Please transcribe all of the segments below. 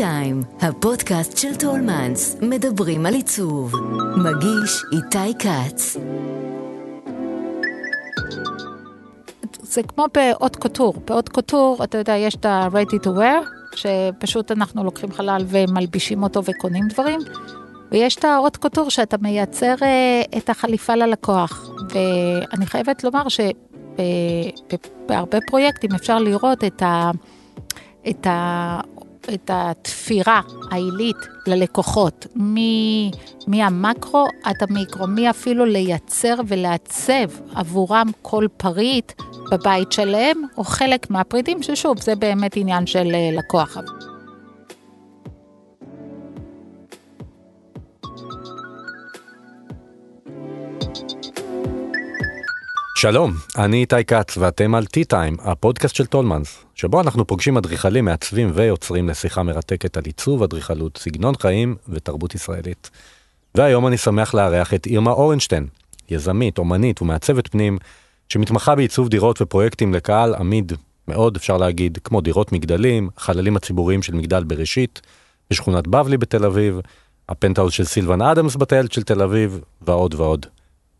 טיים, הפודקאסט של טולמנס, מדברים על עיצוב. מגיש איתי כץ. זה כמו באות קוטור, באות קוטור, אתה יודע, יש את ה-ready to wear, שפשוט אנחנו לוקחים חלל ומלבישים אותו וקונים דברים, ויש את האות קוטור שאתה מייצר אה, את החליפה ללקוח. ואני חייבת לומר שבהרבה פרויקטים אפשר לראות את ה... את ה... את התפירה העילית ללקוחות, מהמקרו עד המיקרו, מי אפילו לייצר ולעצב עבורם כל פריט בבית שלהם, או חלק מהפריטים, ששוב, זה באמת עניין של אה, לקוח. שלום, אני איתי כץ ואתם על T-Time, הפודקאסט של טולמנס, שבו אנחנו פוגשים אדריכלים, מעצבים ויוצרים לשיחה מרתקת על עיצוב, אדריכלות, סגנון חיים ותרבות ישראלית. והיום אני שמח לארח את אירמה אורנשטיין, יזמית, אומנית ומעצבת פנים, שמתמחה בעיצוב דירות ופרויקטים לקהל עמיד מאוד, אפשר להגיד, כמו דירות מגדלים, חללים הציבוריים של מגדל בראשית, בשכונת בבלי בתל אביב, הפנטהאוז של סילבן אדמס בטיילת של תל אביב, ועוד ועוד.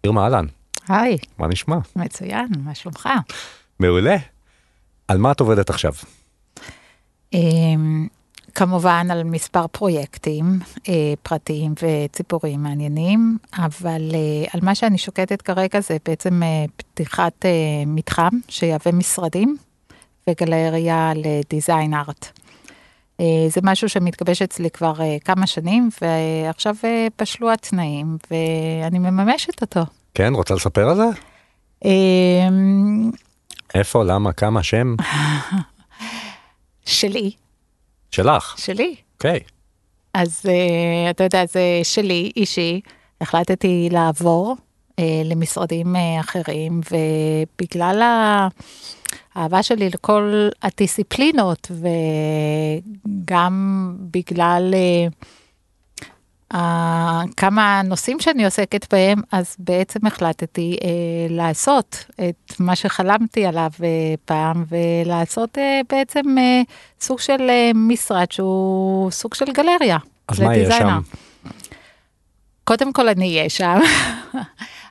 אירמה אהלן. היי. מה נשמע? מצוין, מה שלומך? מעולה. על מה את עובדת עכשיו? אמ, כמובן על מספר פרויקטים אה, פרטיים וציבוריים מעניינים, אבל אה, על מה שאני שוקטת כרגע זה בעצם אה, פתיחת מתחם שיהווה משרדים וגלריה לדיזיין ארט. זה משהו שמתגבש אצלי כבר כמה שנים, ועכשיו בשלו התנאים, ואני מממשת אותו. כן, רוצה לספר על זה? אמ, איפה, למה, כמה, שם? שלי. שלך? שלי. אוקיי. אז uh, אתה יודע, זה שלי, אישי. החלטתי לעבור uh, למשרדים uh, אחרים, ובגלל האהבה שלי לכל הדיסציפלינות, וגם בגלל... Uh, כמה נושאים שאני עוסקת בהם, אז בעצם החלטתי אה, לעשות את מה שחלמתי עליו אה, פעם, ולעשות אה, בעצם אה, סוג של אה, משרד שהוא סוג של גלריה. אז מה יהיה שם? קודם כל אני אהיה שם,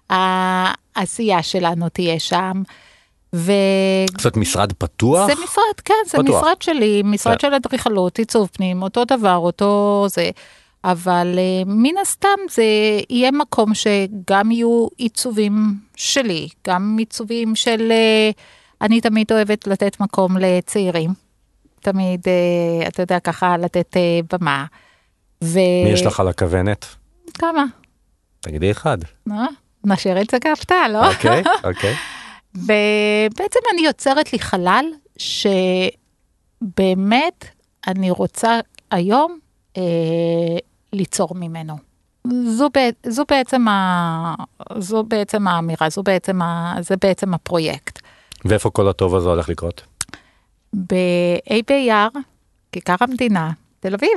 העשייה שלנו תהיה שם. ו... זאת משרד פתוח? זה משרד, כן, זה פתוח. משרד שלי, משרד כן. של אדריכלות, עיצוב פנים, אותו דבר, אותו זה. אבל uh, מן הסתם זה יהיה מקום שגם יהיו עיצובים שלי, גם עיצובים של, uh, אני תמיד אוהבת לתת מקום לצעירים, תמיד, uh, אתה יודע, ככה לתת במה. ו... מי יש לך על הכוונת? כמה? תגידי אחד. אה, נשאיר את זה כהפתעה, לא? אוקיי, אוקיי. ובעצם אני יוצרת לי חלל שבאמת אני רוצה היום אה, ליצור ממנו. זו, זו, בעצם, ה, זו בעצם האמירה, זו בעצם ה, זה בעצם הפרויקט. ואיפה כל הטוב הזה הולך לקרות? ב-A ביער, כיכר המדינה, תל אביב.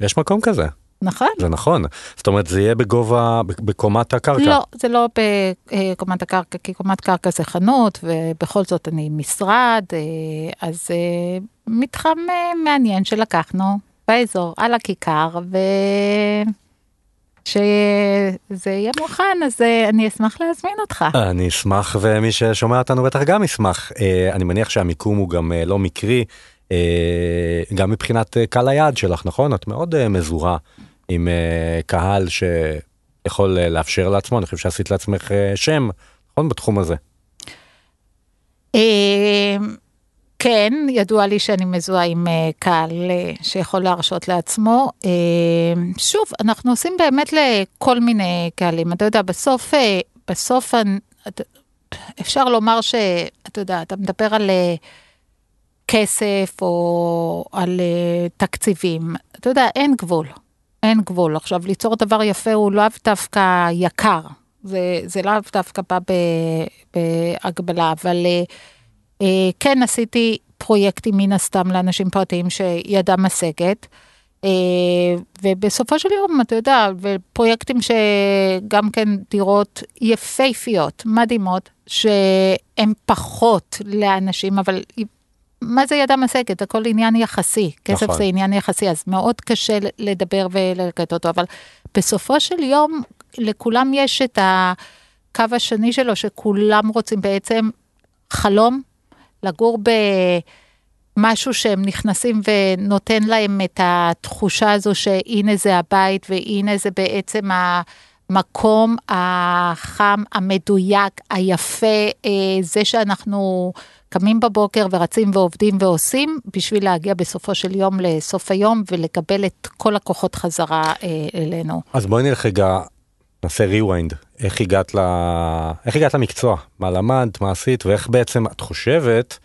יש מקום כזה. נכון. זה נכון. זאת אומרת, זה יהיה בגובה, בקומת הקרקע. לא, זה לא בקומת הקרקע, כי קומת קרקע זה חנות, ובכל זאת אני משרד, אה, אז אה, מתחם אה, מעניין שלקחנו באזור, על הכיכר, ושזה יהיה מוכן, אז אה, אני אשמח להזמין אותך. אני אשמח, ומי ששומע אותנו בטח גם ישמח. אה, אני מניח שהמיקום הוא גם אה, לא מקרי, גם מבחינת קהל היעד שלך, נכון? את מאוד מזוהה עם קהל שיכול לאפשר לעצמו, אני חושב שעשית לעצמך שם, נכון? בתחום הזה. כן, ידוע לי שאני מזוהה עם אה, קהל אה, שיכול להרשות לעצמו. אה, שוב, אנחנו עושים באמת לכל מיני קהלים. אתה יודע, בסוף, בסוף אפשר לומר שאתה יודע, אתה מדבר על כסף או על תקציבים. אתה יודע, אין גבול. אין גבול. עכשיו, ליצור דבר יפה הוא לאו דווקא יקר. זה, זה לאו דווקא בא בהגבלה, אבל... אה, כן עשיתי פרויקטים מן הסתם לאנשים פרטיים שידם משגת. אה, ובסופו של יום, אתה יודע, ופרויקטים שגם כן דירות יפייפיות, מדהימות, שהן פחות לאנשים, אבל מה זה ידה משגת? הכל עניין יחסי. כסף נכון. זה עניין יחסי, אז מאוד קשה לדבר וללקט אותו, אבל בסופו של יום, לכולם יש את הקו השני שלו, שכולם רוצים בעצם חלום, לגור במשהו שהם נכנסים ונותן להם את התחושה הזו שהנה זה הבית והנה זה בעצם המקום החם, המדויק, היפה, אה, זה שאנחנו קמים בבוקר ורצים ועובדים ועושים בשביל להגיע בסופו של יום לסוף היום ולקבל את כל הכוחות חזרה אה, אלינו. אז בואי נלך רגע, נעשה rewind, איך הגעת, ל... איך הגעת למקצוע, מה למדת, מה עשית, ואיך בעצם את חושבת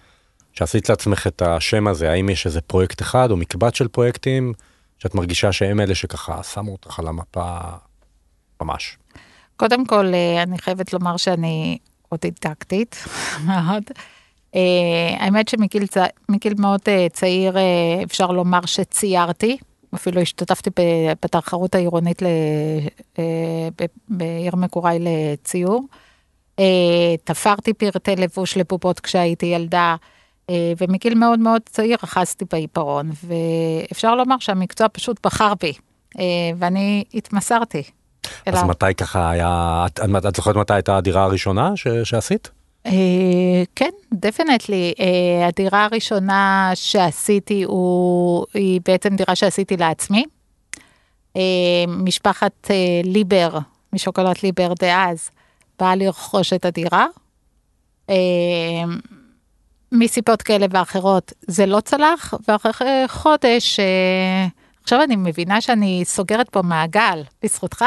שעשית לעצמך את השם הזה, האם יש איזה פרויקט אחד או מקבץ של פרויקטים שאת מרגישה שהם אלה שככה שמו אותך על המפה ממש. קודם כל, אה, אני חייבת לומר שאני אוטודידקטית מאוד. אה, האמת שמגיל צ- מאוד אה, צעיר, אפשר לומר שציירתי, אפילו השתתפתי בתחרות העירונית ל- אה, בעיר מגוריי לציור. אה, תפרתי פרטי לבוש לבובות כשהייתי ילדה, אה, ומגיל מאוד מאוד צעיר אחזתי בעיפרון, ואפשר לומר שהמקצוע פשוט בחר בי, ואני התמסרתי. אז אליו. מתי ככה היה, את, את, את זוכרת מתי הייתה הדירה הראשונה ש, שעשית? אה, כן, דפנטלי. הדירה הראשונה שעשיתי הוא, היא בעצם דירה שעשיתי לעצמי. אה, משפחת אה, ליבר, משוקולד ליבר דאז, באה לרכוש את הדירה. אה, מסיבות כאלה ואחרות זה לא צלח, ואחרי חודש, אה, עכשיו אני מבינה שאני סוגרת פה מעגל, בזכותך,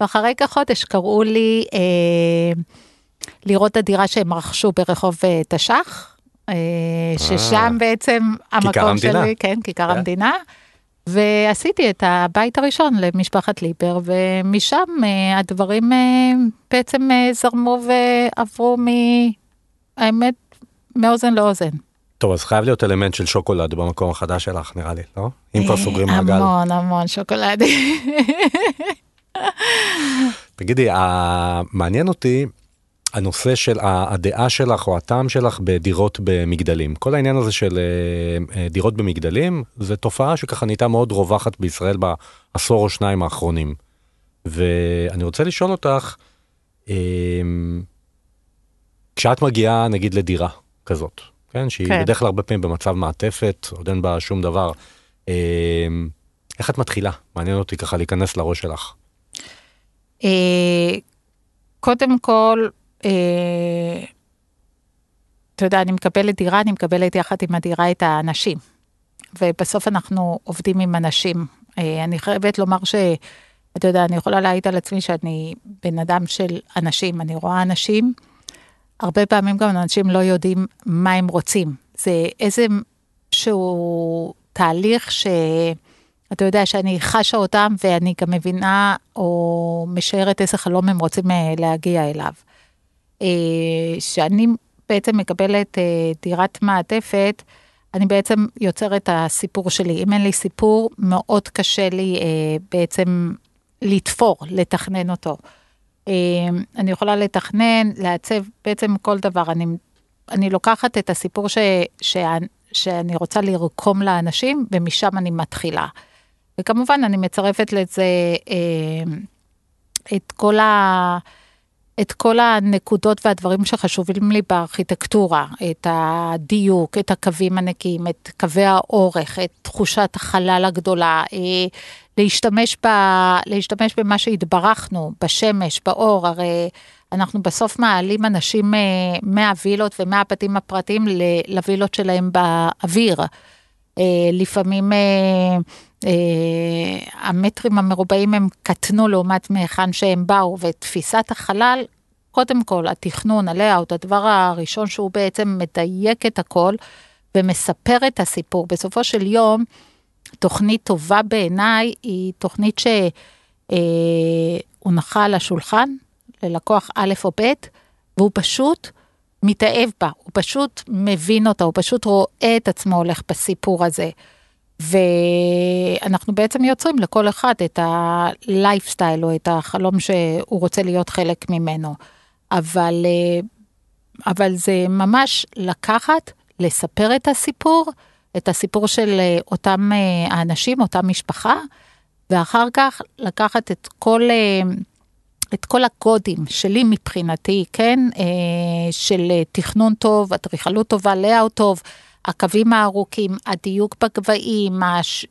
ואחרי כחודש קראו לי אה, לראות את הדירה שהם רכשו ברחוב אה, תש"ח, אה, ששם בעצם המקום. שלי, כן, כיכר כן. המדינה. ועשיתי את הבית הראשון למשפחת ליבר, ומשם אה, הדברים אה, בעצם אה, זרמו ועברו מ... האמת, מאוזן לאוזן. טוב, אז חייב להיות אלמנט של שוקולד במקום החדש שלך, נראה לי, לא? אם כבר סוגרים מעגל. המון המון שוקולדים. תגידי, מעניין אותי הנושא של הדעה שלך או הטעם שלך בדירות במגדלים. כל העניין הזה של אה, אה, דירות במגדלים, זה תופעה שככה נהייתה מאוד רווחת בישראל בעשור או שניים האחרונים. ואני רוצה לשאול אותך, אה, כשאת מגיעה נגיד לדירה כזאת, כן, שהיא כן. בדרך כלל הרבה פעמים במצב מעטפת, עוד אין בה שום דבר, איך את מתחילה? מעניין אותי ככה להיכנס לראש שלך. קודם כל, אתה יודע, אני מקבלת דירה, אני מקבלת יחד עם הדירה את האנשים. ובסוף אנחנו עובדים עם אנשים. אה, אני חייבת לומר ש... אתה יודע, אני יכולה להעיד על עצמי שאני בן אדם של אנשים, אני רואה אנשים, הרבה פעמים גם אנשים לא יודעים מה הם רוצים. זה איזה שהוא תהליך ש... אתה יודע שאני חשה אותם ואני גם מבינה או משערת איזה חלום הם רוצים אה, להגיע אליו. אה, שאני בעצם מקבלת אה, דירת מעטפת, אני בעצם יוצרת את הסיפור שלי. אם אין לי סיפור, מאוד קשה לי אה, בעצם לתפור, לתכנן אותו. אני יכולה לתכנן, לעצב בעצם כל דבר. אני, אני לוקחת את הסיפור ש, ש, שאני רוצה לרקום לאנשים, ומשם אני מתחילה. וכמובן, אני מצרפת לזה את כל ה... את כל הנקודות והדברים שחשובים לי בארכיטקטורה, את הדיוק, את הקווים הנקיים, את קווי האורך, את תחושת החלל הגדולה, אה, להשתמש, ב, להשתמש במה שהתברכנו, בשמש, באור, הרי אנחנו בסוף מעלים אנשים אה, מהווילות ומהבתים הפרטיים לווילות שלהם באוויר. אה, לפעמים המטרים המרובעים הם קטנו לעומת מהיכן שהם באו, ותפיסת החלל, קודם כל, התכנון, הלאוט, הדבר הראשון שהוא בעצם מדייק את הכל ומספר את הסיפור. בסופו של יום, תוכנית טובה בעיניי היא תוכנית שהונחה על השולחן ללקוח א' או ב', והוא פשוט מתאהב בה, הוא פשוט מבין אותה, הוא פשוט רואה את עצמו הולך בסיפור הזה. ואנחנו בעצם יוצרים לכל אחד את הלייפסטייל או את החלום שהוא רוצה להיות חלק ממנו. אבל, אה, אבל זה ממש לקחת, לספר את הסיפור, את הסיפור של אה, אותם אה, האנשים, אותה משפחה, ואחר כך לקחת את כל, את כל הקודים שלי מבחינתי, כן, של תכנון טוב, אדריכלות טובה, לאאוט טוב, הקווים הארוכים, הדיוק בגבהים, הש...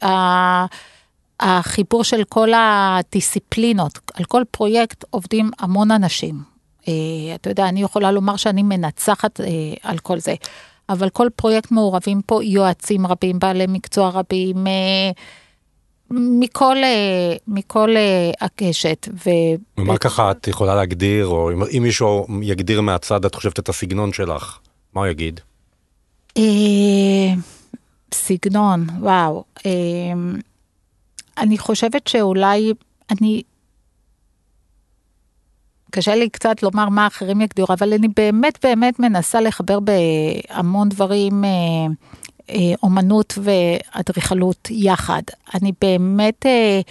החיבור של כל הדיסציפלינות, על כל פרויקט עובדים המון אנשים. אתה יודע, אני יכולה לומר שאני מנצחת על כל זה. אבל כל פרויקט מעורבים פה יועצים רבים, בעלי מקצוע רבים, אה, מכל, אה, מכל אה, הקשת. ו... ומה ככה את יכולה להגדיר, או אם מישהו יגדיר מהצד, את חושבת את הסגנון שלך, מה הוא יגיד? סגנון, וואו. אני חושבת שאולי אני קשה לי קצת לומר מה אחרים יגדירו, אבל אני באמת באמת מנסה לחבר בהמון דברים אה, אה, אומנות ואדריכלות יחד. אני באמת, אה,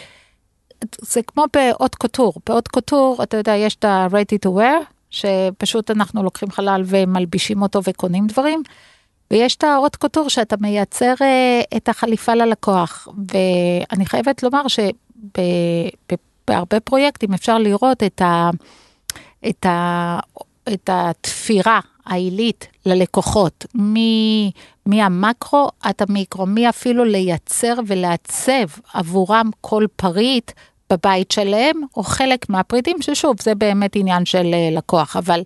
זה כמו באות קוטור, באות קוטור, אתה יודע, יש את ה-ready to wear, שפשוט אנחנו לוקחים חלל ומלבישים אותו וקונים דברים. ויש את האות קוטור שאתה מייצר את החליפה ללקוח, ואני חייבת לומר שבהרבה פרויקטים אפשר לראות את ה... את, ה, את התפירה העילית ללקוחות, מ, מהמקרו עד המיקרו, מי אפילו לייצר ולעצב עבורם כל פריט בבית שלהם, או חלק מהפריטים, ששוב, זה באמת עניין של אה, לקוח, אבל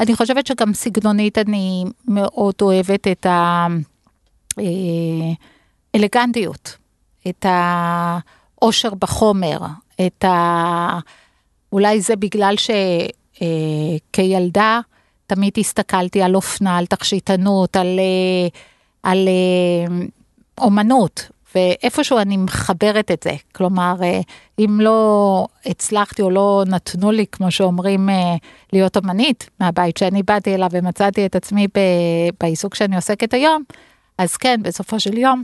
אני חושבת שגם סגנונית אני מאוד אוהבת את האלגנטיות, אה, את העושר בחומר, את ה... אולי זה בגלל שכילדה אה, תמיד הסתכלתי על אופנה, על תכשיטנות, על, אה, על אומנות, ואיפשהו אני מחברת את זה. כלומר, אם לא הצלחתי או לא נתנו לי, כמו שאומרים, להיות אומנית מהבית שאני באתי אליו ומצאתי את עצמי בעיסוק שאני עוסקת היום, אז כן, בסופו של יום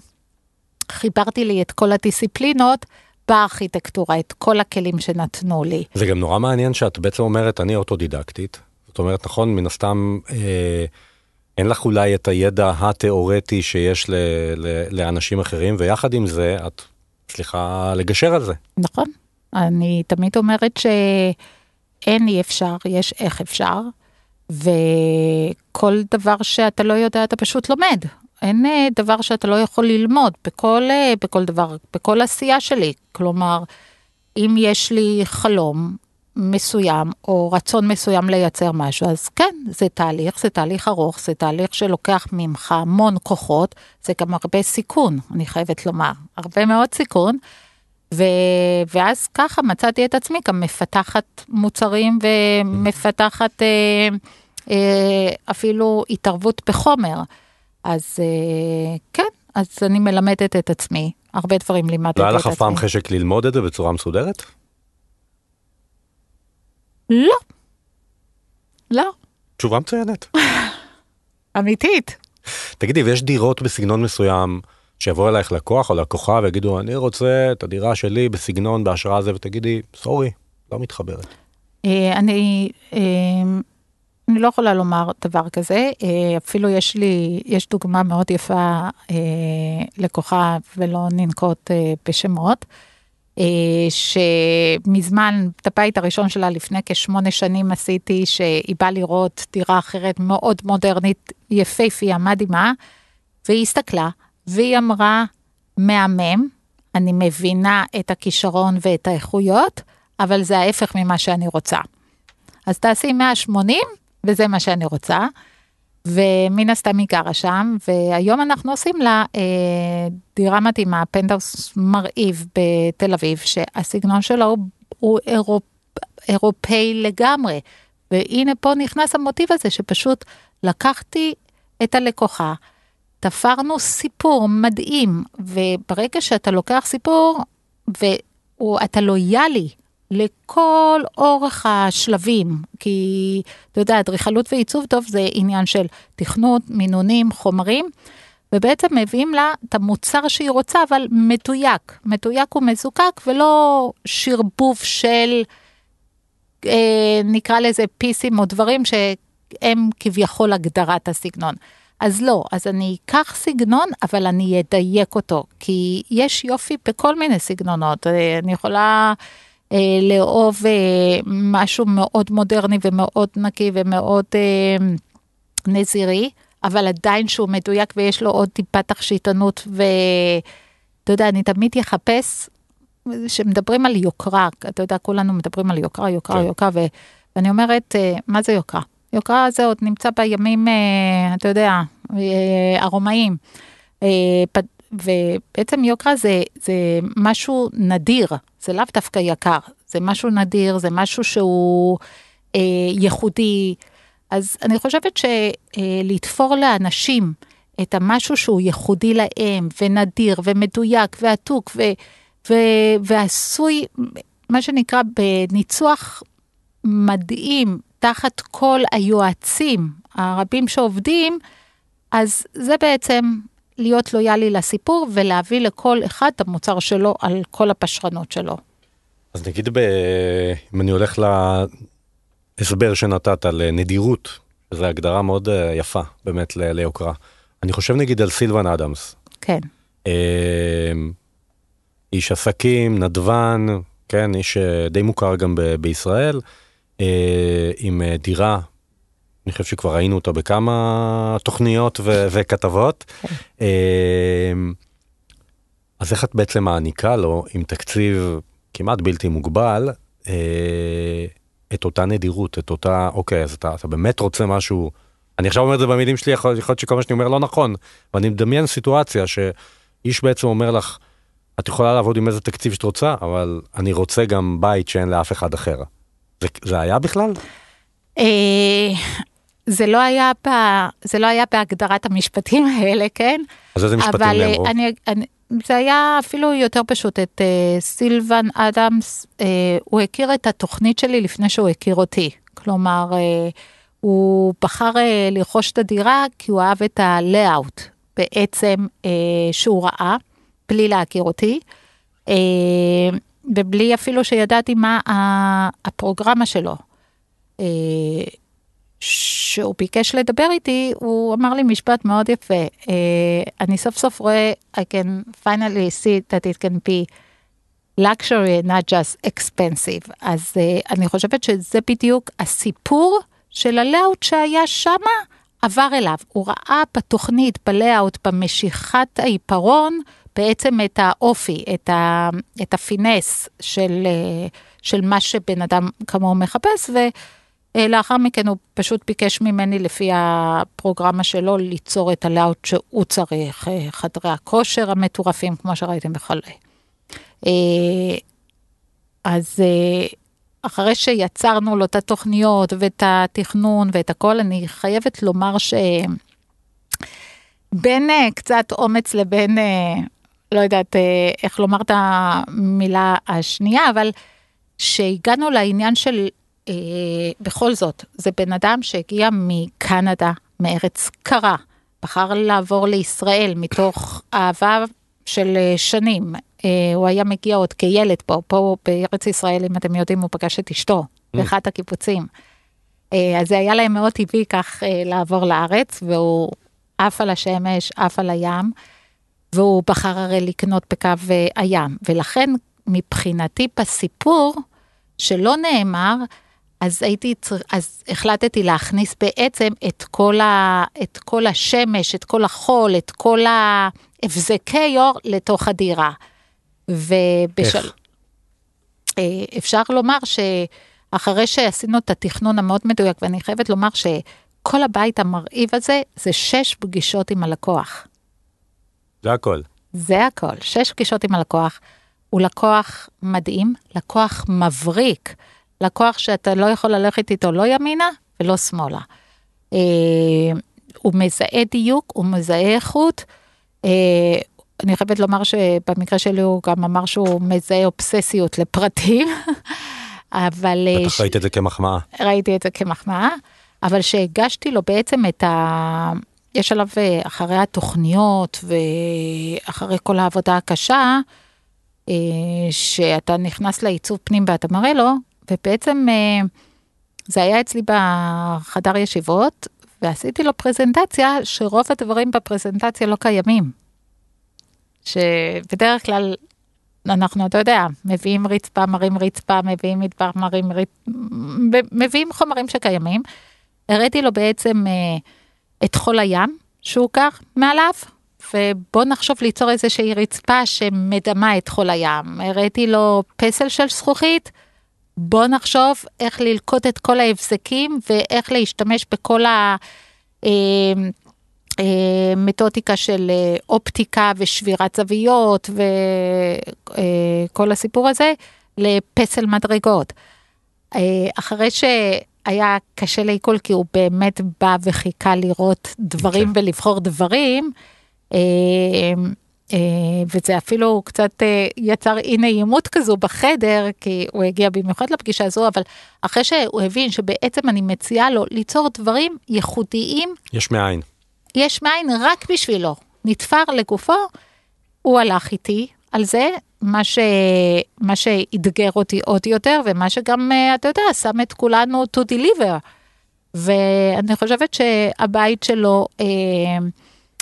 חיברתי לי את כל הדיסציפלינות. בארכיטקטורה, את כל הכלים שנתנו לי. זה גם נורא מעניין שאת בעצם אומרת, אני אוטודידקטית. זאת אומרת, נכון, מן הסתם, אה, אין לך אולי את הידע התיאורטי שיש ל, ל, לאנשים אחרים, ויחד עם זה, את צריכה לגשר על זה. נכון. אני תמיד אומרת שאין אי אפשר, יש איך אפשר, וכל דבר שאתה לא יודע, אתה פשוט לומד. אין אה, דבר שאתה לא יכול ללמוד בכל, אה, בכל דבר, בכל עשייה שלי. כלומר, אם יש לי חלום מסוים או רצון מסוים לייצר משהו, אז כן, זה תהליך, זה תהליך ארוך, זה תהליך שלוקח ממך המון כוחות, זה גם הרבה סיכון, אני חייבת לומר, הרבה מאוד סיכון. ו... ואז ככה מצאתי את עצמי גם מפתחת מוצרים ומפתחת אה, אה, אפילו התערבות בחומר. אז אה, כן, אז אני מלמדת את עצמי, הרבה דברים לימדתי את עצמי. לא היה לך אף פעם חשק ללמוד את זה בצורה מסודרת? לא. לא. תשובה מצוינת. אמיתית. תגידי, ויש דירות בסגנון מסוים שיבוא אלייך לקוח או לקוחה ויגידו, אני רוצה את הדירה שלי בסגנון, בהשראה הזה, ותגידי, סורי, לא מתחברת. אה, אני אה, אני לא יכולה לומר דבר כזה, אה, אפילו יש לי, יש דוגמה מאוד יפה לכוכב, ולא ננקוט בשמות, שמזמן, את הבית הראשון שלה לפני כשמונה שנים עשיתי, שהיא באה לראות דירה אחרת מאוד מודרנית, יפייפייה, מדהימה, והיא הסתכלה, והיא אמרה, מהמם, אני מבינה את הכישרון ואת האיכויות, אבל זה ההפך ממה שאני רוצה. אז תעשי 180, וזה מה שאני רוצה. ומן הסתם היא גרה שם, והיום אנחנו עושים לה אה, דירה מתאימה, פנטהאוס מרהיב בתל אביב, שהסגנון שלו הוא, הוא אירופ, אירופאי לגמרי. והנה פה נכנס המוטיב הזה, שפשוט לקחתי את הלקוחה, תפרנו סיפור מדהים, וברגע שאתה לוקח סיפור ואתה לויאלי לכל אורך השלבים, כי אתה יודע, אדריכלות ועיצוב טוב זה עניין של תכנות, מינונים, חומרים, ובעצם מביאים לה את המוצר שהיא רוצה, אבל מתויק, מתויק ומזוקק, ולא שרבוב של, אה, נקרא לזה פיסים או דברים שהם כביכול הגדרת הסגנון. אז לא, אז אני אקח סגנון, אבל אני אדייק אותו, כי יש יופי בכל מיני סגנונות. אה, אני יכולה לאהוב אה, משהו מאוד מודרני ומאוד נקי ומאוד אה, נזירי, אבל עדיין שהוא מדויק ויש לו עוד טיפה תכשיטנות, ואתה יודע, אני תמיד אחפש, שמדברים על יוקרה, אתה יודע, כולנו מדברים על יוקרה, יוקרה, כן. יוקרה, ו... ואני אומרת, אה, מה זה יוקרה? יוקרה זה עוד נמצא בימים, אה, אתה יודע, אה, הרומאים. ובעצם יוקרה זה, זה משהו נדיר, זה לאו דווקא יקר, זה משהו נדיר, זה משהו שהוא אה, ייחודי. אז אני חושבת שלתפור אה, לאנשים את המשהו שהוא ייחודי להם, ונדיר, ומדויק, ועתוק, ו, ו, ועשוי, מה שנקרא, בניצוח מדהים, תחת כל היועצים הרבים שעובדים, אז זה בעצם להיות לויאלי לסיפור ולהביא לכל אחד את המוצר שלו על כל הפשרנות שלו. אז נגיד ב... אם אני הולך להסבר שנתת על נדירות, זו הגדרה מאוד אה, יפה באמת ליוקרה. אני חושב נגיד על סילבן אדמס. כן. אה, איש עסקים, נדבן, כן, איש אה, די מוכר גם ב- בישראל. אה, עם אה, דירה, אני חושב שכבר ראינו אותה בכמה תוכניות ו- וכתבות. אה, אז איך את בעצם מעניקה לו עם תקציב כמעט בלתי מוגבל את אותה נדירות, את אותה, אוקיי, אז אתה, אתה באמת רוצה משהו, אני עכשיו אומר את זה במילים שלי, יכול להיות שכל מה שאני אומר לא נכון, ואני מדמיין סיטואציה שאיש בעצם אומר לך, את יכולה לעבוד עם איזה תקציב שאת רוצה, אבל אני רוצה גם בית שאין לאף אחד אחר. זה, זה היה בכלל? אה, זה לא היה, ב, זה לא היה בהגדרת המשפטים האלה, כן? אז איזה משפטים אבל נאמרו? אבל אני, אני, זה היה אפילו יותר פשוט, את uh, סילבן אדמס, uh, הוא הכיר את התוכנית שלי לפני שהוא הכיר אותי. כלומר, uh, הוא בחר uh, לרכוש את הדירה כי הוא אהב את ה-layout בעצם uh, שהוא ראה, בלי להכיר אותי. Uh, ובלי אפילו שידעתי מה הפרוגרמה שלו. אה, שהוא ביקש לדבר איתי, הוא אמר לי משפט מאוד יפה. Uh, אני סוף סוף רואה, I can finally see that it can be luxury, not just expensive. אז uh, אני חושבת שזה בדיוק הסיפור של הלאוט שהיה שמה, עבר אליו. הוא ראה בתוכנית, בלאוט, במשיכת העיפרון, בעצם את האופי, את, ה, את הפינס של, של מה שבן אדם כמוהו מחפש, ולאחר מכן הוא פשוט ביקש ממני לפי הפרוגרמה שלו ליצור את הלאוט שהוא צריך, חדרי הכושר המטורפים, כמו שראיתם בכל... אז אחרי שיצרנו לו את התוכניות ואת התכנון ואת הכל, אני חייבת לומר ש... בין uh, קצת אומץ לבין לא יודעת אה, איך לומר את המילה השנייה, אבל שהגענו לעניין של, אה, בכל זאת, זה בן אדם שהגיע מקנדה, מארץ קרה, בחר לעבור לישראל מתוך אהבה של אה, שנים. אה, הוא היה מגיע עוד כילד פה, פה בארץ ישראל, אם אתם יודעים, הוא פגש את אשתו mm. באחד הקיבוצים. אה, אז זה היה להם מאוד טבעי כך אה, לעבור לארץ, והוא עף על השמש, עף על הים. והוא בחר הרי לקנות בקו אה, הים, ולכן מבחינתי בסיפור שלא נאמר, אז הייתי, אז החלטתי להכניס בעצם את כל, ה, את כל השמש, את כל החול, את כל ההבזקי אור לתוך הדירה. ובשל... איך? אה, אפשר לומר שאחרי שעשינו את התכנון המאוד מדויק, ואני חייבת לומר שכל הבית המרהיב הזה, זה שש פגישות עם הלקוח. זה הכל. זה הכל. שש פגישות עם הלקוח. הוא לקוח מדהים, לקוח מבריק, לקוח שאתה לא יכול ללכת איתו לא ימינה ולא שמאלה. אה, הוא מזהה דיוק, הוא מזהה איכות. אה, אני חייבת לומר שבמקרה שלי הוא גם אמר שהוא מזהה אובססיות לפרטים, אבל... אה, בטח ראית את זה כמחמאה. ראיתי את זה כמחמאה, אבל שהגשתי לו בעצם את ה... יש עליו אה, אחרי התוכניות ואחרי כל העבודה הקשה, אה, שאתה נכנס לעיצוב פנים ואתה מראה לו, ובעצם אה, זה היה אצלי בחדר ישיבות, ועשיתי לו פרזנטציה שרוב הדברים בפרזנטציה לא קיימים. שבדרך כלל אנחנו, אתה יודע, מביאים רצפה, מרים רצפה, מביאים מטבח, מרים רצפה, מביאים חומרים שקיימים. הראיתי לו בעצם אה, את חול הים שהוא גר מעליו, ובוא נחשוב ליצור איזושהי רצפה שמדמה את חול הים. הראיתי לו פסל של זכוכית, בוא נחשוב איך ללקוט את כל ההבזקים ואיך להשתמש בכל המתודיקה אה, של אה, אופטיקה ושבירת זוויות וכל הסיפור הזה לפסל מדרגות. אחרי ש... היה קשה לעיכול כי הוא באמת בא וחיכה לראות דברים okay. כן. ולבחור דברים. אה, וזה אפילו קצת אה, יצר אי נעימות כזו בחדר, כי הוא הגיע במיוחד לפגישה הזו, אבל אחרי שהוא הבין שבעצם אני מציעה לו ליצור דברים ייחודיים. יש מאין. יש מאין רק בשבילו. נתפר לגופו, הוא הלך איתי על זה, מה, ש... מה שאתגר אותי עוד יותר, ומה שגם, אה, אתה יודע, שם את כולנו to deliver. ואני חושבת שהבית שלו אה,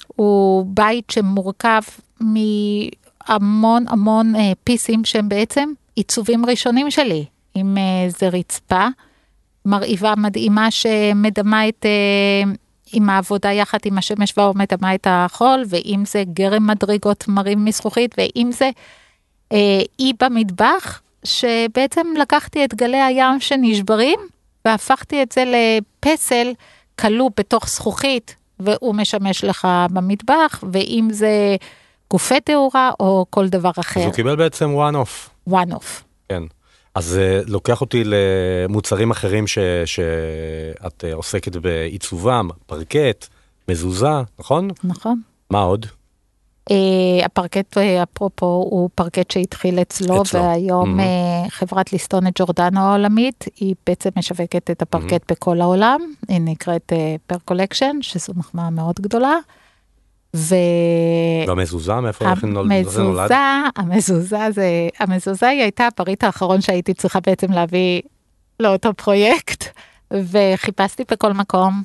הוא בית שמורכב מהמון המון אה, פיסים שהם בעצם עיצובים ראשונים שלי, איזה אה, רצפה מרהיבה מדהימה שמדמה את, אה, עם העבודה יחד עם השמש מדמה את החול, ואם זה גרם מדרגות מרים מזכוכית, ואם זה אה, אי במטבח, שבעצם לקחתי את גלי הים שנשברים והפכתי את זה לפסל כלוא בתוך זכוכית, והוא משמש לך במטבח, ואם זה גופי תאורה או כל דבר אחר. אז הוא קיבל בעצם one off. one off. כן. אז זה אה, לוקח אותי למוצרים אחרים ש, שאת אה, עוסקת בעיצובם, פרקט, מזוזה, נכון? נכון. מה עוד? אה, הפרקט אה, אפרופו הוא פרקט שהתחיל אצלו, אצלו. והיום mm-hmm. אה, חברת Listone Giordano העולמית היא בעצם משווקת את הפרקט mm-hmm. בכל העולם היא נקראת פר collection שזו מחמאה מאוד גדולה. ו... והמזוזה מאיפה המזוזה, זה נולד? המזוזה זה המזוזה היא הייתה הפריט האחרון שהייתי צריכה בעצם להביא לאותו פרויקט וחיפשתי בכל מקום.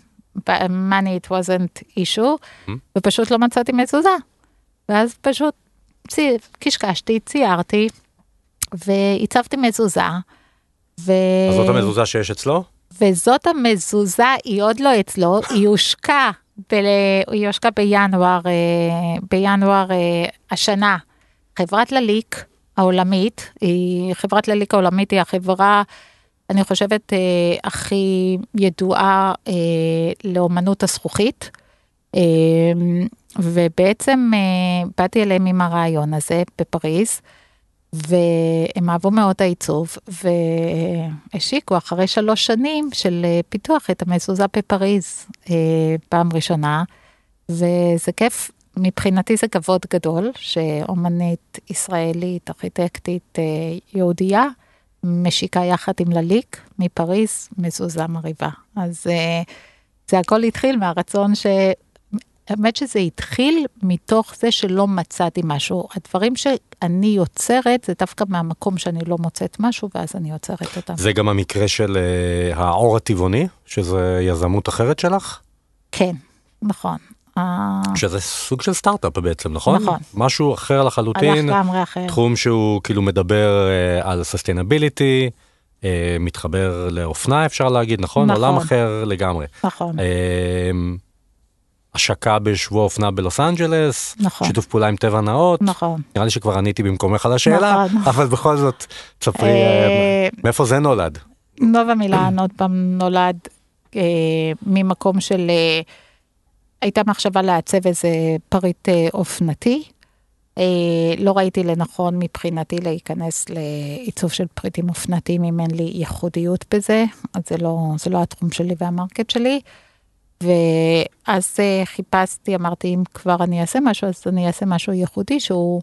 money it wasn't issue mm-hmm. ופשוט לא מצאתי מזוזה. ואז פשוט צי, קשקשתי, ציירתי, והצבתי מזוזה. ו... אז זאת המזוזה שיש אצלו? וזאת המזוזה, היא עוד לא אצלו, היא הושקה, ב... היא הושקה בינואר, אה, בינואר אה, השנה. חברת לליק העולמית, היא, חברת לליק העולמית היא החברה, אני חושבת, אה, הכי ידועה לאומנות הזכוכית. ובעצם באתי אליהם עם הרעיון הזה בפריז, והם אהבו מאוד העיצוב, והשיקו אחרי שלוש שנים של אה, פיתוח את המזוזה בפריז אה, פעם ראשונה, וזה כיף, מבחינתי זה כבוד גדול שאומנית ישראלית, ארכיטקטית יהודייה, משיקה יחד עם לליק מפריז מזוזה מרהיבה. אז זה הכל התחיל מהרצון ש... האמת שזה התחיל מתוך זה שלא מצאתי משהו. הדברים שאני יוצרת זה דווקא מהמקום שאני לא מוצאת משהו ואז אני יוצרת אותם. זה גם המקרה של uh, העור הטבעוני, שזה יזמות אחרת שלך? כן, נכון. שזה סוג של סטארט-אפ בעצם, נכון? נכון. משהו אחר לחלוטין. הלך לגמרי אחר. תחום שהוא כאילו מדבר uh, על סוסטיינביליטי, uh, מתחבר לאופנה אפשר להגיד, נכון? נכון. עולם אחר לגמרי. נכון. uh, השקה בשבוע אופנה בלוס אנג'לס, נכון. שיתוף פעולה עם טבע נאות, נכון. נראה לי שכבר עניתי במקומך על השאלה, נכון. אבל בכל זאת, תספרי אה, מאיפה זה נולד. נובה מילן עוד פעם נולד אה, ממקום של, אה, הייתה מחשבה לעצב איזה פריט אה, אופנתי. אה, לא ראיתי לנכון מבחינתי להיכנס לעיצוב של פריטים אופנתיים אם אין לי ייחודיות בזה, אז זה לא, זה לא התחום שלי והמרקט שלי. ואז אה, חיפשתי, אמרתי, אם כבר אני אעשה משהו, אז אני אעשה משהו ייחודי שהוא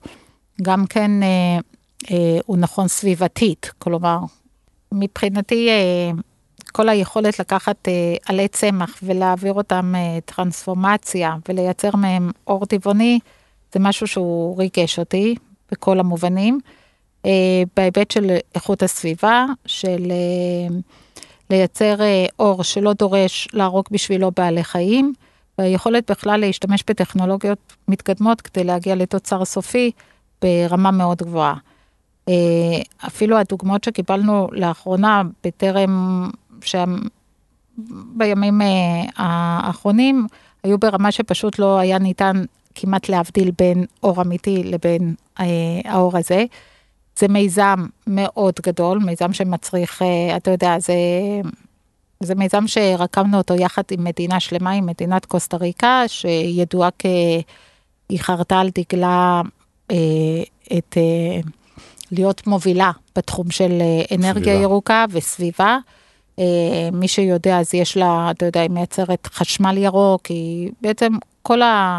גם כן, אה, אה, הוא נכון סביבתית. כלומר, מבחינתי, אה, כל היכולת לקחת אה, עלי צמח ולהעביר אותם אה, טרנספורמציה ולייצר מהם אור טבעוני, זה משהו שהוא ריגש אותי בכל המובנים. אה, בהיבט של איכות הסביבה, של... לייצר אה, אור שלא דורש להרוג בשבילו בעלי חיים, והיכולת בכלל להשתמש בטכנולוגיות מתקדמות כדי להגיע לתוצר סופי ברמה מאוד גבוהה. אה, אפילו הדוגמאות שקיבלנו לאחרונה בטרם, בימים אה, האחרונים, היו ברמה שפשוט לא היה ניתן כמעט להבדיל בין אור אמיתי לבין האור הזה. זה מיזם מאוד גדול, מיזם שמצריך, אה, אתה יודע, זה, זה מיזם שרקמנו אותו יחד עם מדינה שלמה, עם מדינת קוסטה ריקה, שידועה כ... היא חרטה על דגלה אה, את... אה, להיות מובילה בתחום של אה, אנרגיה סביבה. ירוקה וסביבה. אה, מי שיודע, אז יש לה, אתה יודע, היא מייצרת חשמל ירוק, היא בעצם כל ה...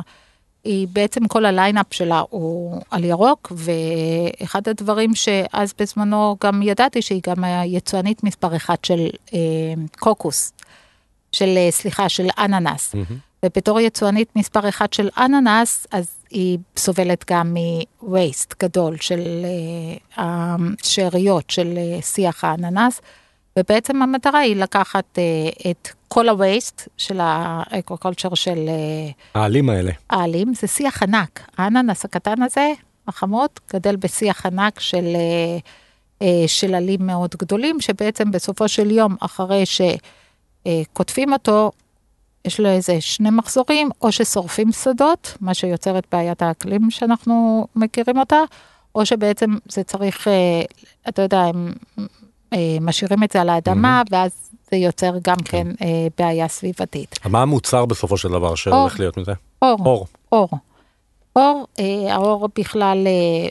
היא בעצם כל ה lineup שלה הוא על ירוק, ואחד הדברים שאז בזמנו גם ידעתי שהיא גם היצואנית מספר אחת של אה, קוקוס, של, אה, סליחה, של אננס. Mm-hmm. ובתור יצואנית מספר אחת של אננס, אז היא סובלת גם מ-waste גדול של uh, השאריות של uh, שיח האננס, ובעצם המטרה היא לקחת uh, את כל ה-waste של האקו-קולצ'ר של... Uh, העלים האלה. העלים, זה שיח ענק. האננס הקטן הזה, החמוד, גדל בשיח ענק של, uh, של עלים מאוד גדולים, שבעצם בסופו של יום, אחרי שקוטפים אותו, יש לו איזה שני מחזורים, או ששורפים שדות, מה שיוצר את בעיית האקלים שאנחנו מכירים אותה, או שבעצם זה צריך, אה, אתה יודע, הם אה, משאירים את זה על האדמה, mm-hmm. ואז זה יוצר גם כן, כן אה, בעיה סביבתית. מה המוצר בסופו של דבר שהולך להיות מזה? אור. אור. אור. אור, אה, האור בכלל...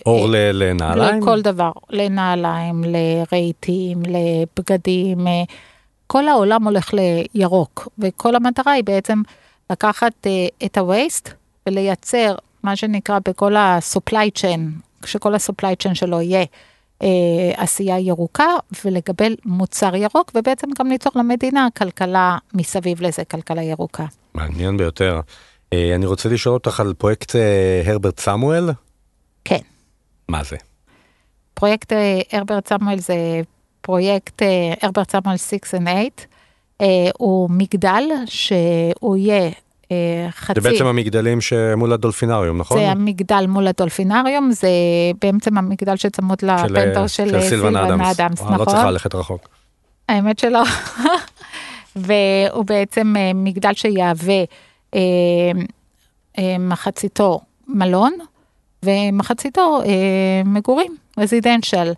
אור אה, לנעליים? לכל דבר, לנעליים, לרהיטים, לבגדים. אה, כל העולם הולך לירוק, וכל המטרה היא בעצם לקחת uh, את ה-waste ולייצר מה שנקרא בכל ה-supply chain, כשכל ה-supply chain שלו יהיה עשייה ירוקה, ולקבל מוצר ירוק, ובעצם גם ליצור למדינה כלכלה מסביב לזה, כלכלה ירוקה. מעניין ביותר. Uh, אני רוצה לשאול אותך על פרויקט uh, הרברט סמואל. כן. מה זה? פרויקט הרברט סמואל זה פרויקט הרברט סמואל 6 and 8, הוא מגדל שהוא יהיה אה, חצי... זה בעצם המגדלים שמול הדולפינריום, נכון? זה המגדל מול הדולפינריום, זה בעצם המגדל שצמוד לפנטר של, של סילבן אדמס, אדמס נכון? לא צריכה ללכת רחוק. האמת שלא. והוא בעצם אה, מגדל שיהווה אה, אה, מחציתו מלון, ומחציתו אה, מגורים, רזידנציאל.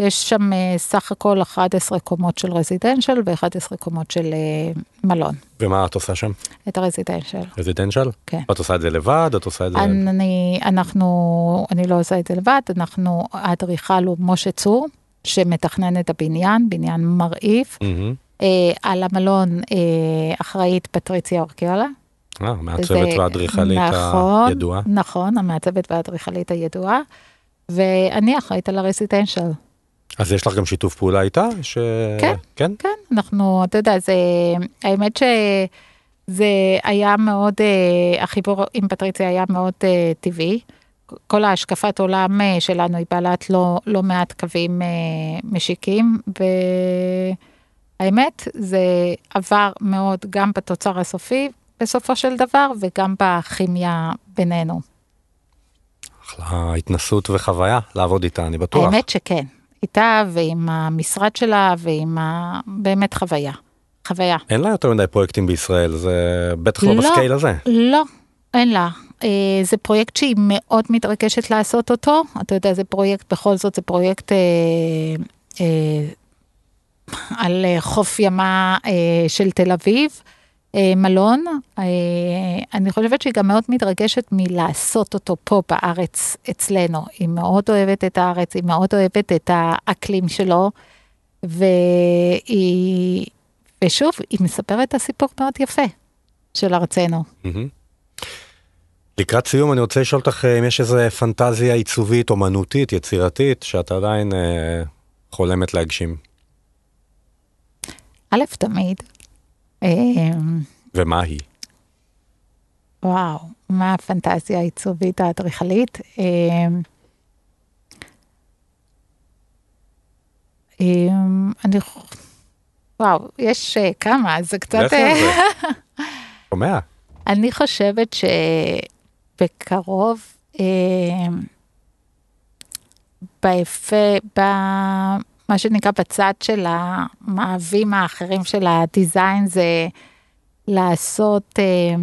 יש שם אה, סך הכל 11 קומות של רזידנשל ו-11 קומות של אה, מלון. ומה את עושה שם? את הרזידנשל. רזידנשל? כן. את עושה את זה לבד? את עושה את זה... אני, אנחנו, אני לא עושה את זה לבד, אנחנו, האדריכל הוא משה צור, שמתכנן את הבניין, בניין מרעיף. Mm-hmm. אה, על המלון אה, אחראית פטריציה אורקיולה. אה, המעצבת והאדריכלית נכון, הידועה. נכון, המעצבת והאדריכלית הידועה. ואני אחראית על הרזידנשל. אז יש לך גם שיתוף פעולה איתה? ש... כן, כן, כן, אנחנו, אתה יודע, זה, האמת שזה היה מאוד, אה, החיבור עם פטריציה היה מאוד אה, טבעי. כל ההשקפת עולם אה, שלנו היא בעלת לא, לא מעט קווים משיקים, והאמת, זה עבר מאוד גם בתוצר הסופי בסופו של דבר, וגם בכימיה בינינו. אחלה התנסות וחוויה לעבוד איתה, אני בטוח. האמת שכן. איתה ועם המשרד שלה ועם ה... באמת חוויה. חוויה. אין לה יותר מדי פרויקטים בישראל, זה בטח לא, לא בסקייל הזה. לא, אין לה. אה, זה פרויקט שהיא מאוד מתרגשת לעשות אותו. אתה יודע, זה פרויקט, בכל זאת זה פרויקט אה, אה, על חוף ימה אה, של תל אביב. אה, מלון, אה, אני חושבת שהיא גם מאוד מתרגשת מלעשות אותו פה בארץ אצלנו. היא מאוד אוהבת את הארץ, היא מאוד אוהבת את האקלים שלו, והיא, ושוב, היא מספרת את הסיפור מאוד יפה של ארצנו. לקראת סיום אני רוצה לשאול אותך אם יש איזו פנטזיה עיצובית, אומנותית, יצירתית, שאת עדיין אה, חולמת להגשים. א', תמיד. אמ, ומה היא? וואו, מה הפנטזיה העיצובית האדריכלית? אמ, אמ, אני וואו, יש כמה, זה קצת... שומע? אני חושבת שבקרוב, אה, במה שנקרא בצד של המאהבים האחרים של הדיזיין, זה לעשות אה,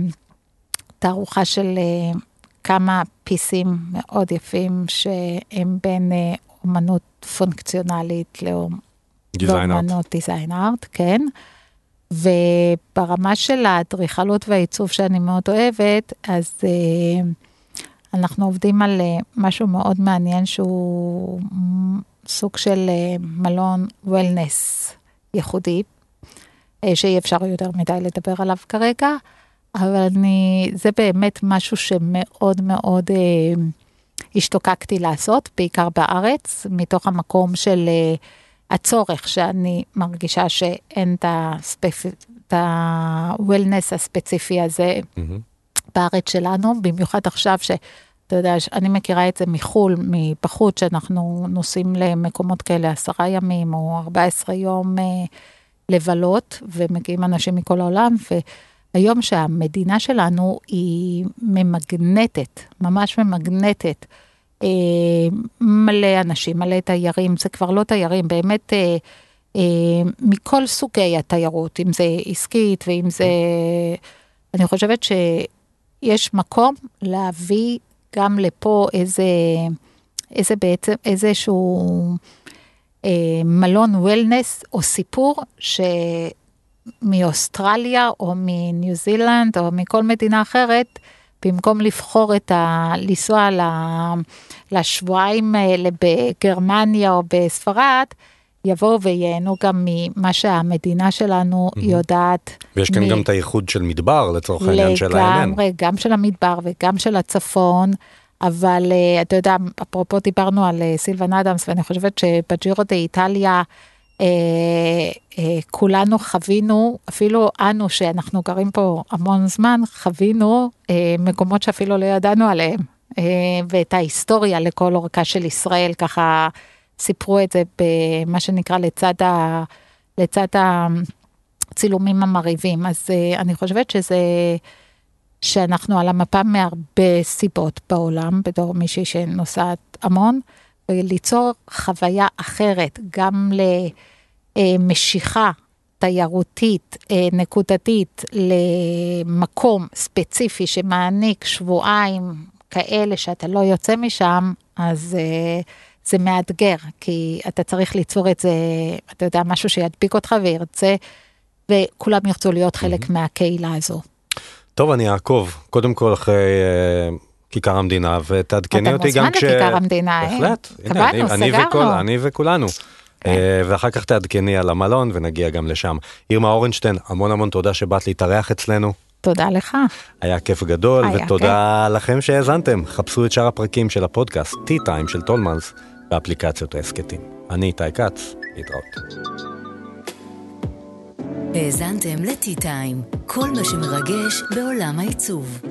תערוכה של אה, כמה פיסים מאוד יפים שהם בין אה, אומנות פונקציונלית. לאומנות דיזיין ארט, כן. וברמה של האדריכלות והעיצוב שאני מאוד אוהבת, אז uh, אנחנו עובדים על uh, משהו מאוד מעניין שהוא סוג של uh, מלון וולנס ייחודי, uh, שאי אפשר יותר מדי לדבר עליו כרגע, אבל אני, זה באמת משהו שמאוד מאוד uh, השתוקקתי לעשות, בעיקר בארץ, מתוך המקום של... Uh, הצורך שאני מרגישה שאין את הספפ- ה-wellness הספציפי הזה מהמם. בארץ שלנו, במיוחד עכשיו שאתה יודע, אני מכירה את זה מחו"ל, מבחוץ, שאנחנו נוסעים למקומות כאלה עשרה ימים או 14 יום אה, לבלות, ומגיעים אנשים מכל העולם, והיום שהמדינה שלנו היא ממגנטת, ממש ממגנטת. אה, מלא אנשים, מלא תיירים, זה כבר לא תיירים, באמת אה, אה, מכל סוגי התיירות, אם זה עסקית ואם זה... אני חושבת שיש מקום להביא גם לפה איזה, איזה בעצם, איזשהו אה, מלון וולנס או סיפור שמאוסטרליה או מניו זילנד או מכל מדינה אחרת, במקום לבחור את ה... לנסוע. לשבועיים האלה בגרמניה או בספרד, יבואו וייהנו גם ממה שהמדינה שלנו מהמם. יודעת. ויש כאן מ- גם את הייחוד של מדבר לצורך העניין של האמן. לגמרי, גם של המדבר וגם של הצפון, אבל אה, אתה יודע, אפרופו דיברנו על אה, סילבן אדמס, ואני חושבת שבג'ירו דה איטליה, אה, אה, כולנו חווינו, אפילו אנו שאנחנו גרים פה המון זמן, חווינו אה, מקומות שאפילו לא ידענו עליהם, אה, ואת ההיסטוריה לכל אורכה של ישראל, ככה סיפרו את זה במה שנקרא לצד, ה, לצד הצילומים המרהיבים. אז אה, אני חושבת שזה, שאנחנו על המפה מהרבה סיבות בעולם, בתור מישהי שנוסעת המון, וליצור חוויה אחרת, גם למשיכה תיירותית אה, נקודתית למקום ספציפי שמעניק שבועיים כאלה שאתה לא יוצא משם, אז אה, זה מאתגר, כי אתה צריך ליצור את זה, אתה יודע, משהו שידביק אותך וירצה, וכולם ירצו להיות חלק מהקהילה הזו. טוב, אני אעקוב, קודם כל אחרי אה, כיכר המדינה, ותעדכני אתה אותי גם מוזמן לכיכר המדינה, אה? בהחלט. הנה, קבענו, אני- אני סגרנו. וכל- אני וכולנו. אה, ואחר כך תעדכני על המלון ונגיע גם לשם. ירמה אורנשטיין, המון המון תודה שבאת להתארח אצלנו. תודה לך. היה כיף גדול, היה ותודה לכם שהאזנתם. חפשו את שאר הפרקים של הפודקאסט, T-Time של טולמנס, באפליקציות ההסכתים. אני איתי כץ, להתראות. האזנתם ל-T-Time, כל מה שמרגש בעולם העיצוב.